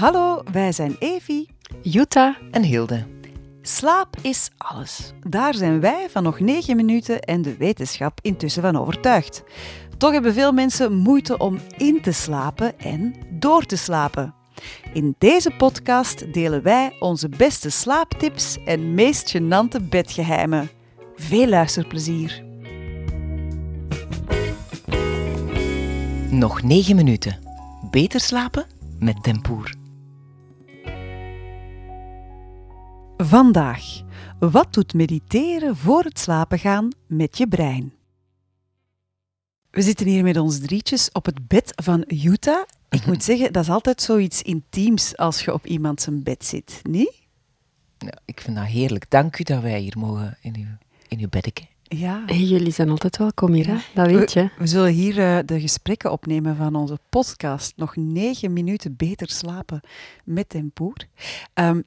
Hallo, wij zijn Evi, Jutta en Hilde. Slaap is alles. Daar zijn wij van nog 9 minuten en de wetenschap intussen van overtuigd. Toch hebben veel mensen moeite om in te slapen en door te slapen. In deze podcast delen wij onze beste slaaptips en meest gênante bedgeheimen. Veel luisterplezier. Nog 9 minuten. Beter slapen met Tempoer. Vandaag. Wat doet mediteren voor het slapen gaan met je brein? We zitten hier met ons drietjes op het bed van Utah. Ik moet zeggen, dat is altijd zoiets intiems als je op iemand zijn bed zit, niet? Ja, ik vind dat heerlijk. Dank u dat wij hier mogen in uw, in uw. Ja. Hey, jullie zijn altijd welkom hier, hè? dat weet je. We zullen hier uh, de gesprekken opnemen van onze podcast. Nog negen minuten beter slapen met Tempoer. Um,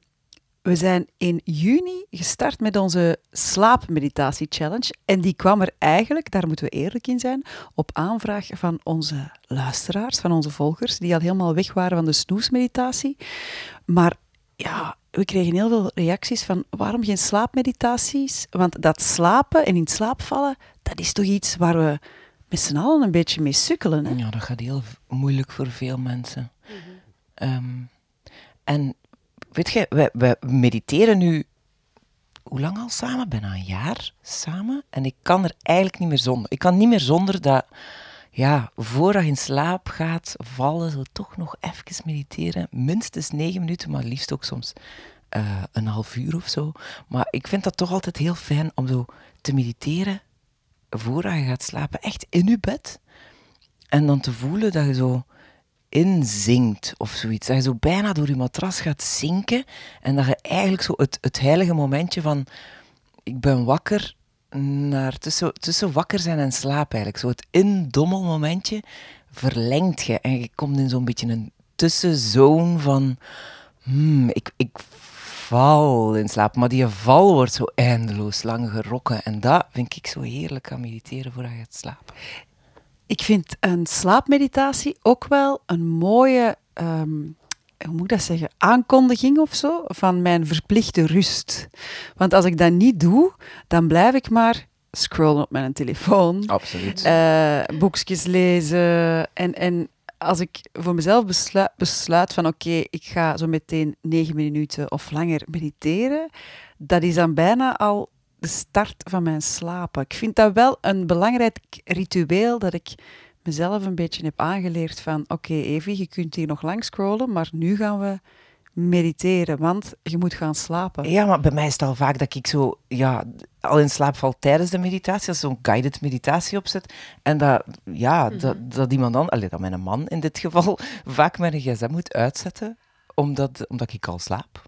we zijn in juni gestart met onze slaapmeditatie challenge. En die kwam er eigenlijk, daar moeten we eerlijk in zijn, op aanvraag van onze luisteraars, van onze volgers, die al helemaal weg waren van de snoesmeditatie. Maar ja, we kregen heel veel reacties van waarom geen slaapmeditaties? Want dat slapen en in slaap vallen, dat is toch iets waar we met z'n allen een beetje mee sukkelen. Hè? Ja, dat gaat heel moeilijk voor veel mensen. Mm -hmm. um, en weet je, we, we mediteren nu hoe lang al samen? Bijna een jaar samen. En ik kan er eigenlijk niet meer zonder. Ik kan niet meer zonder dat, ja, voordat je in slaap gaat vallen, zo toch nog even mediteren. Minstens negen minuten, maar liefst ook soms uh, een half uur of zo. Maar ik vind dat toch altijd heel fijn om zo te mediteren voordat je gaat slapen. Echt in je bed. En dan te voelen dat je zo inzinkt of zoiets. Dat je zo bijna door je matras gaat zinken en dat je eigenlijk zo het, het heilige momentje van ik ben wakker naar tussen, tussen wakker zijn en slaap eigenlijk. Zo het indommelmomentje verlengt je en je komt in zo'n beetje een tussenzone van hmm, ik, ik val in slaap. Maar die val wordt zo eindeloos lang gerokken en dat vind ik zo heerlijk aan mediteren voordat je gaat slapen. Ik vind een slaapmeditatie ook wel een mooie, um, hoe moet ik dat zeggen, aankondiging of zo van mijn verplichte rust. Want als ik dat niet doe, dan blijf ik maar scrollen op mijn telefoon. Absoluut. Uh, boekjes lezen. En, en als ik voor mezelf besluit, besluit van oké, okay, ik ga zo meteen negen minuten of langer mediteren, dat is dan bijna al de start van mijn slapen. Ik vind dat wel een belangrijk ritueel dat ik mezelf een beetje heb aangeleerd van oké okay, Evie, je kunt hier nog lang scrollen, maar nu gaan we mediteren, want je moet gaan slapen. Ja, maar bij mij is het al vaak dat ik zo ja, al in slaap val tijdens de meditatie, als zo'n guided meditatie opzet. En dat, ja, mm -hmm. dat, dat iemand dan, allee, dat mijn man in dit geval, vaak mijn gsm moet uitzetten, omdat, omdat ik al slaap.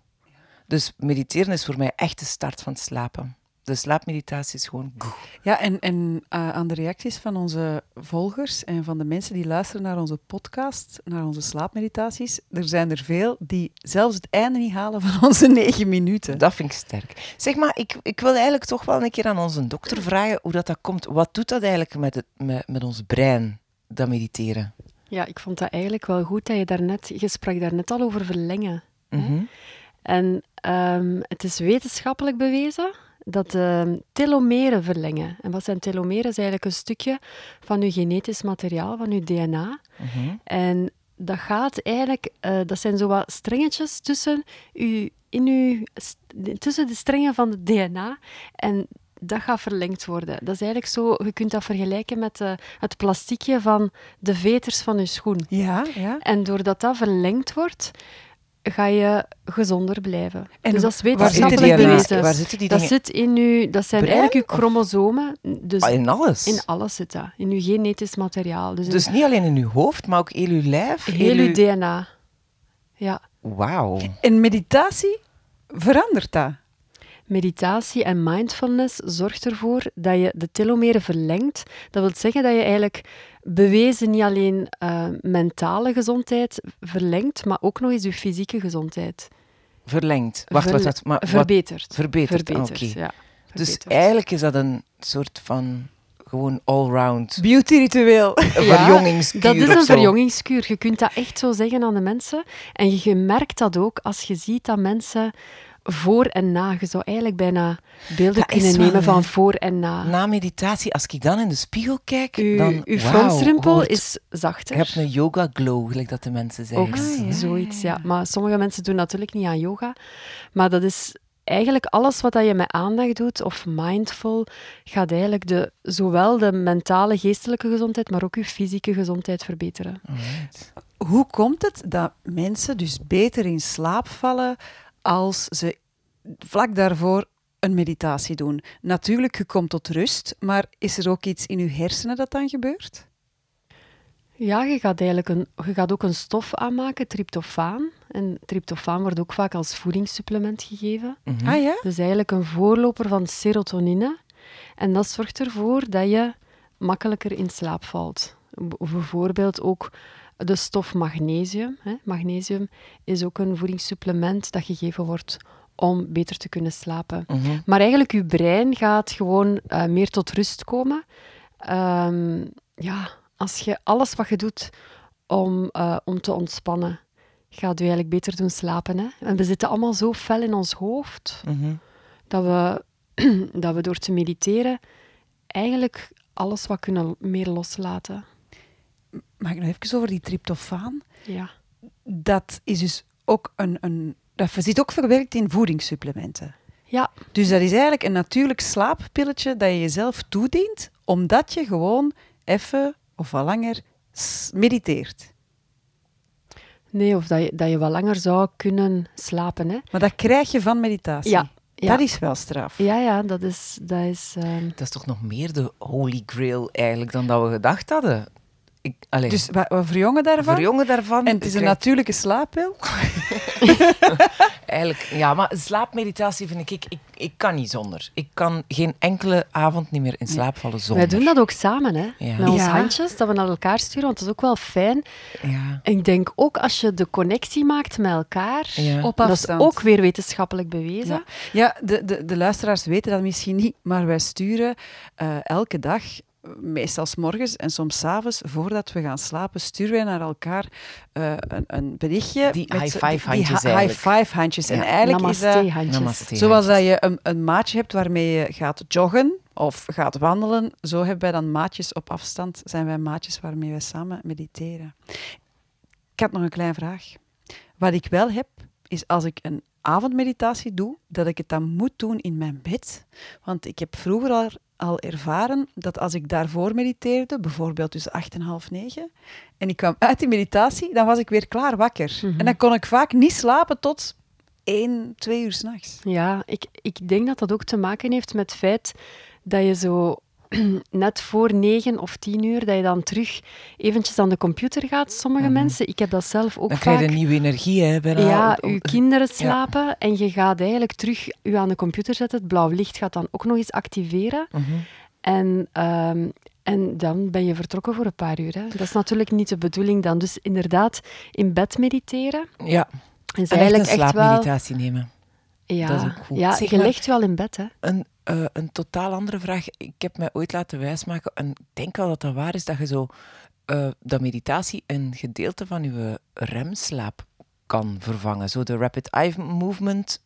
Dus mediteren is voor mij echt de start van het slapen de slaapmeditatie is gewoon... Ja, en, en uh, aan de reacties van onze volgers en van de mensen die luisteren naar onze podcast, naar onze slaapmeditaties, er zijn er veel die zelfs het einde niet halen van onze negen minuten. Dat vind ik sterk. Zeg maar, ik, ik wil eigenlijk toch wel een keer aan onze dokter vragen hoe dat, dat komt. Wat doet dat eigenlijk met, het, met, met ons brein, dat mediteren? Ja, ik vond dat eigenlijk wel goed dat je daarnet, je sprak daar net al over verlengen. Mm -hmm. En um, het is wetenschappelijk bewezen dat de telomeren verlengen. En wat zijn telomeren? is eigenlijk een stukje van uw genetisch materiaal, van uw DNA. Mhm. En dat gaat eigenlijk, uh, dat zijn zo wat strengetjes tussen, u, in uw, tussen de strengen van het DNA. En dat gaat verlengd worden. Dat is eigenlijk zo, je kunt dat vergelijken met uh, het plastiekje van de veters van je schoen. Ja, ja. En doordat dat verlengd wordt, ga je gezonder blijven. En dus dat is waar wetenschappelijk zitten die bewezen. Waar zitten die dat dingen? zit in uw, dat zijn Brein, eigenlijk uw chromosomen. Dus Ah, in alles? in alles zit dat. In uw genetisch materiaal. Dus, in Dus niet alleen in uw hoofd, maar ook heel uw lijf? heel uw DNA. Ja. Wauw. En meditatie verandert dat. Meditatie en mindfulness zorgt ervoor dat je de telomeren verlengt. Dat wil zeggen dat je eigenlijk bewezen niet alleen uh, mentale gezondheid verlengt, maar ook nog eens je fysieke gezondheid. Verlengd. Wacht, Verle- wacht, wacht. Maar wat- verbeterd. verbeterd. Verbeterd, Ah, oké. ja. Dus Verbeterd. eigenlijk is dat een soort van gewoon allround Beauty-ritueel. een verjongingskuur Dat is een verjongingskuur. Je kunt dat echt zo zeggen aan de mensen. En je, je merkt dat ook als je ziet dat mensen voor en na. Je zou eigenlijk bijna beelden Dat kunnen nemen van voor en na. Na meditatie, als ik dan in de spiegel kijk, Uw, dan... uw hoort- is Je zachter. hebt een yoga glow, gelijk dat de mensen zeggen. Ook Ah, ja, zoiets, ja. Maar sommige mensen doen natuurlijk niet aan yoga. Maar dat is eigenlijk alles wat dat je met aandacht doet, of mindful, gaat eigenlijk de, zowel de mentale, geestelijke gezondheid, maar ook je fysieke gezondheid verbeteren. Hoe komt het dat mensen dus beter in slaap vallen als ze vlak daarvoor een meditatie doen? Natuurlijk, je komt tot rust, maar is er ook iets in je hersenen dat dan gebeurt? Ja, je gaat, eigenlijk een, je gaat ook een stof aanmaken, tryptofaan. En tryptofaan wordt ook vaak als voedingssupplement gegeven. Mhm. Ah ja? Dat is eigenlijk een voorloper van serotonine. En dat zorgt ervoor dat je makkelijker in slaap valt. B- Bijvoorbeeld ook de stof magnesium. Hè. Magnesium is ook een voedingssupplement dat gegeven wordt om beter te kunnen slapen. Mhm. Maar eigenlijk, je brein gaat gewoon eh, meer tot rust komen. Ehm, ja, als je alles wat je doet om, eh, om te ontspannen, gaat je eigenlijk beter doen slapen. Hè? En we zitten allemaal zo fel in ons hoofd Mhm. dat we, dat we door te mediteren eigenlijk alles wat kunnen meer loslaten. Mag ik nog even over die tryptofaan? Ja. Dat is dus ook een, een dat zit ook verwerkt in voedingssupplementen. Ja, Dus dat is eigenlijk een natuurlijk slaappilletje dat je jezelf toedient, omdat je gewoon even of wat langer mediteert. nee, of dat je, dat je wat langer zou kunnen slapen. Hè? Maar dat krijg je van meditatie. Ja, ja. Dat is wel straf. Ja, ja, dat is... Dat is ehm, Dat is toch nog meer de holy grail eigenlijk dan dat we gedacht hadden. Ik, Dus wat, wat verjongen daarvan? verjongen daarvan. En het is een natuurlijke slaappil. Eigenlijk, ja, maar slaapmeditatie vind ik, ik, ik, ik kan niet zonder. Ik kan geen enkele avond niet meer in slaap vallen zonder. Wij doen dat ook samen, hè? Ja. Met onze Ja. handjes, dat we naar elkaar sturen, want dat is ook wel fijn. Ja, En ik denk ook als je de connectie maakt met elkaar, ja. Op dat is afstand. ook weer wetenschappelijk bewezen. Ja, ja de, de, de luisteraars weten dat misschien niet, maar wij sturen eh, elke dag, meestal 's morgens en soms 's avonds, voordat we gaan slapen, sturen wij naar elkaar eh, een, een berichtje. Die met high zo- five handjes die ha- eigenlijk. high five handjes. En Ja. eigenlijk Namaste is dat handjes. Namaste. zoals dat je een, een maatje hebt waarmee je gaat joggen of gaat wandelen, zo hebben wij dan maatjes op afstand, zijn wij maatjes waarmee wij samen mediteren. Ik had nog een kleine vraag. Wat ik wel heb, is als ik een avondmeditatie doe, dat ik het dan moet doen in mijn bed. Want ik heb vroeger al, al ervaren dat als ik daarvoor mediteerde, bijvoorbeeld tussen acht en half negen, en ik kwam uit die meditatie, dan was ik weer klaar wakker. Mhm. En dan kon ik vaak niet slapen tot één, twee uur s'nachts. Ja, ik, ik denk dat dat ook te maken heeft met het feit dat je zo net voor negen of tien uur, dat je dan terug eventjes aan de computer gaat, sommige Mhm. mensen. Ik heb dat zelf ook Dan vaak. krijg je een nieuwe energie, hè. bijna. Ja, op- kinderen slapen en je gaat eigenlijk terug u aan de computer zetten. Het blauw licht gaat dan ook nog eens activeren. Mhm. En, ehm, en dan ben je vertrokken voor een paar uur. Hè. Dat is natuurlijk niet de bedoeling dan. Dus inderdaad, in bed mediteren Ja, en echt een eigenlijk echt wel... slaapmeditatie nemen. Ja, Dat is ook goed. ja Zeg je maar- ligt wel in bed, hè. Een, eh, een totaal andere vraag. Ik heb mij ooit laten wijsmaken, en ik denk wel dat dat waar is, dat je zo, eh, dat meditatie een gedeelte van je remslaap kan vervangen. Zo de rapid eye movement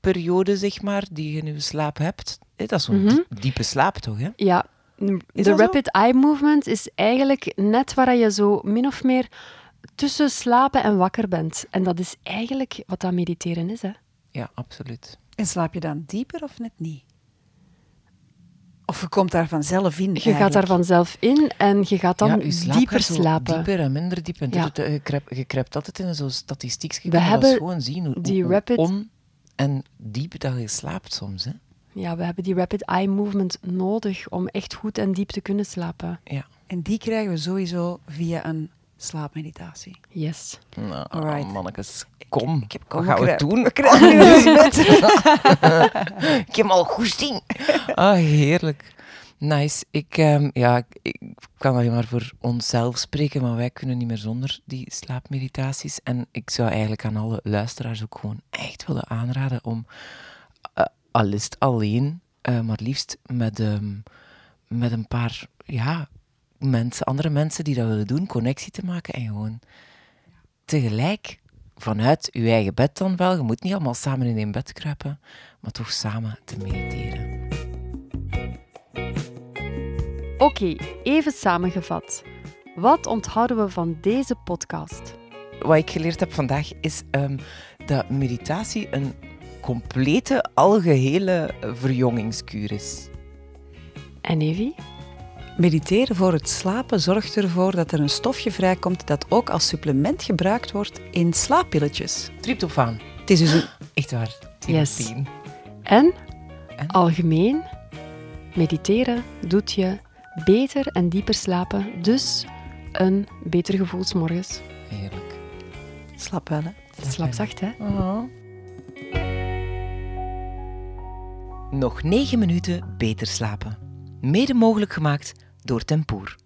periode, zeg maar, die je in je slaap hebt. Eh, Dat is zo'n Mhm. die- diepe slaap, toch? Hè? Ja, Is de zo? rapid eye movement is eigenlijk net waar je zo min of meer tussen slapen en wakker bent. En dat is eigenlijk wat dat mediteren is, hè. Ja, absoluut. En slaap je dan dieper of net niet? Of je komt daar vanzelf in? Je gaat daar vanzelf in en je gaat dan ja, je slaap dieper gaat slapen. Dieper en minder diep. En Ja. het- je, kruipt altijd in zo'n statistiek. Je We hebben gewoon zien hoe, die hoe rapid- on en diep dat je slaapt soms. Hè? Ja, we hebben die rapid eye movement nodig om echt goed en diep te kunnen slapen. Ja. En die krijgen we sowieso via een slaapmeditatie. Yes. Nou, Alright. mannetjes, kom. Ik heb Wat gaan we doen? We krijgen nu eens. Ik heb al goesting. Ah, heerlijk. Nice. Ik, ehm, ja, ik- kan alleen maar voor onszelf spreken, maar wij kunnen niet meer zonder die slaapmeditaties. En ik zou eigenlijk aan alle luisteraars ook gewoon echt willen aanraden om, eh, al is het alleen, eh, maar liefst met, ehm, met een paar ja, mensen, andere mensen die dat willen doen, connectie te maken en gewoon tegelijk vanuit je eigen bed dan wel. Je moet niet allemaal samen in één bed kruipen, maar toch samen te mediteren. Oké, even samengevat. Wat onthouden we van deze podcast? Wat ik geleerd heb vandaag is ehm, dat meditatie een complete, algehele verjongingskuur is. En Evie? Mediteren voor het slapen zorgt ervoor dat er een stofje vrijkomt dat ook als supplement gebruikt wordt in slaappilletjes. Tryptofaan. Het is dus een... Echt waar. 10 Yes. op 10. En, En? algemeen, mediteren doet je beter en dieper slapen, dus een beter gevoel 's morgens. Heerlijk. Slap wel, hè. Slaap zacht, hè? Nog 9 minuten beter slapen. Mede mogelijk gemaakt door Tempoer.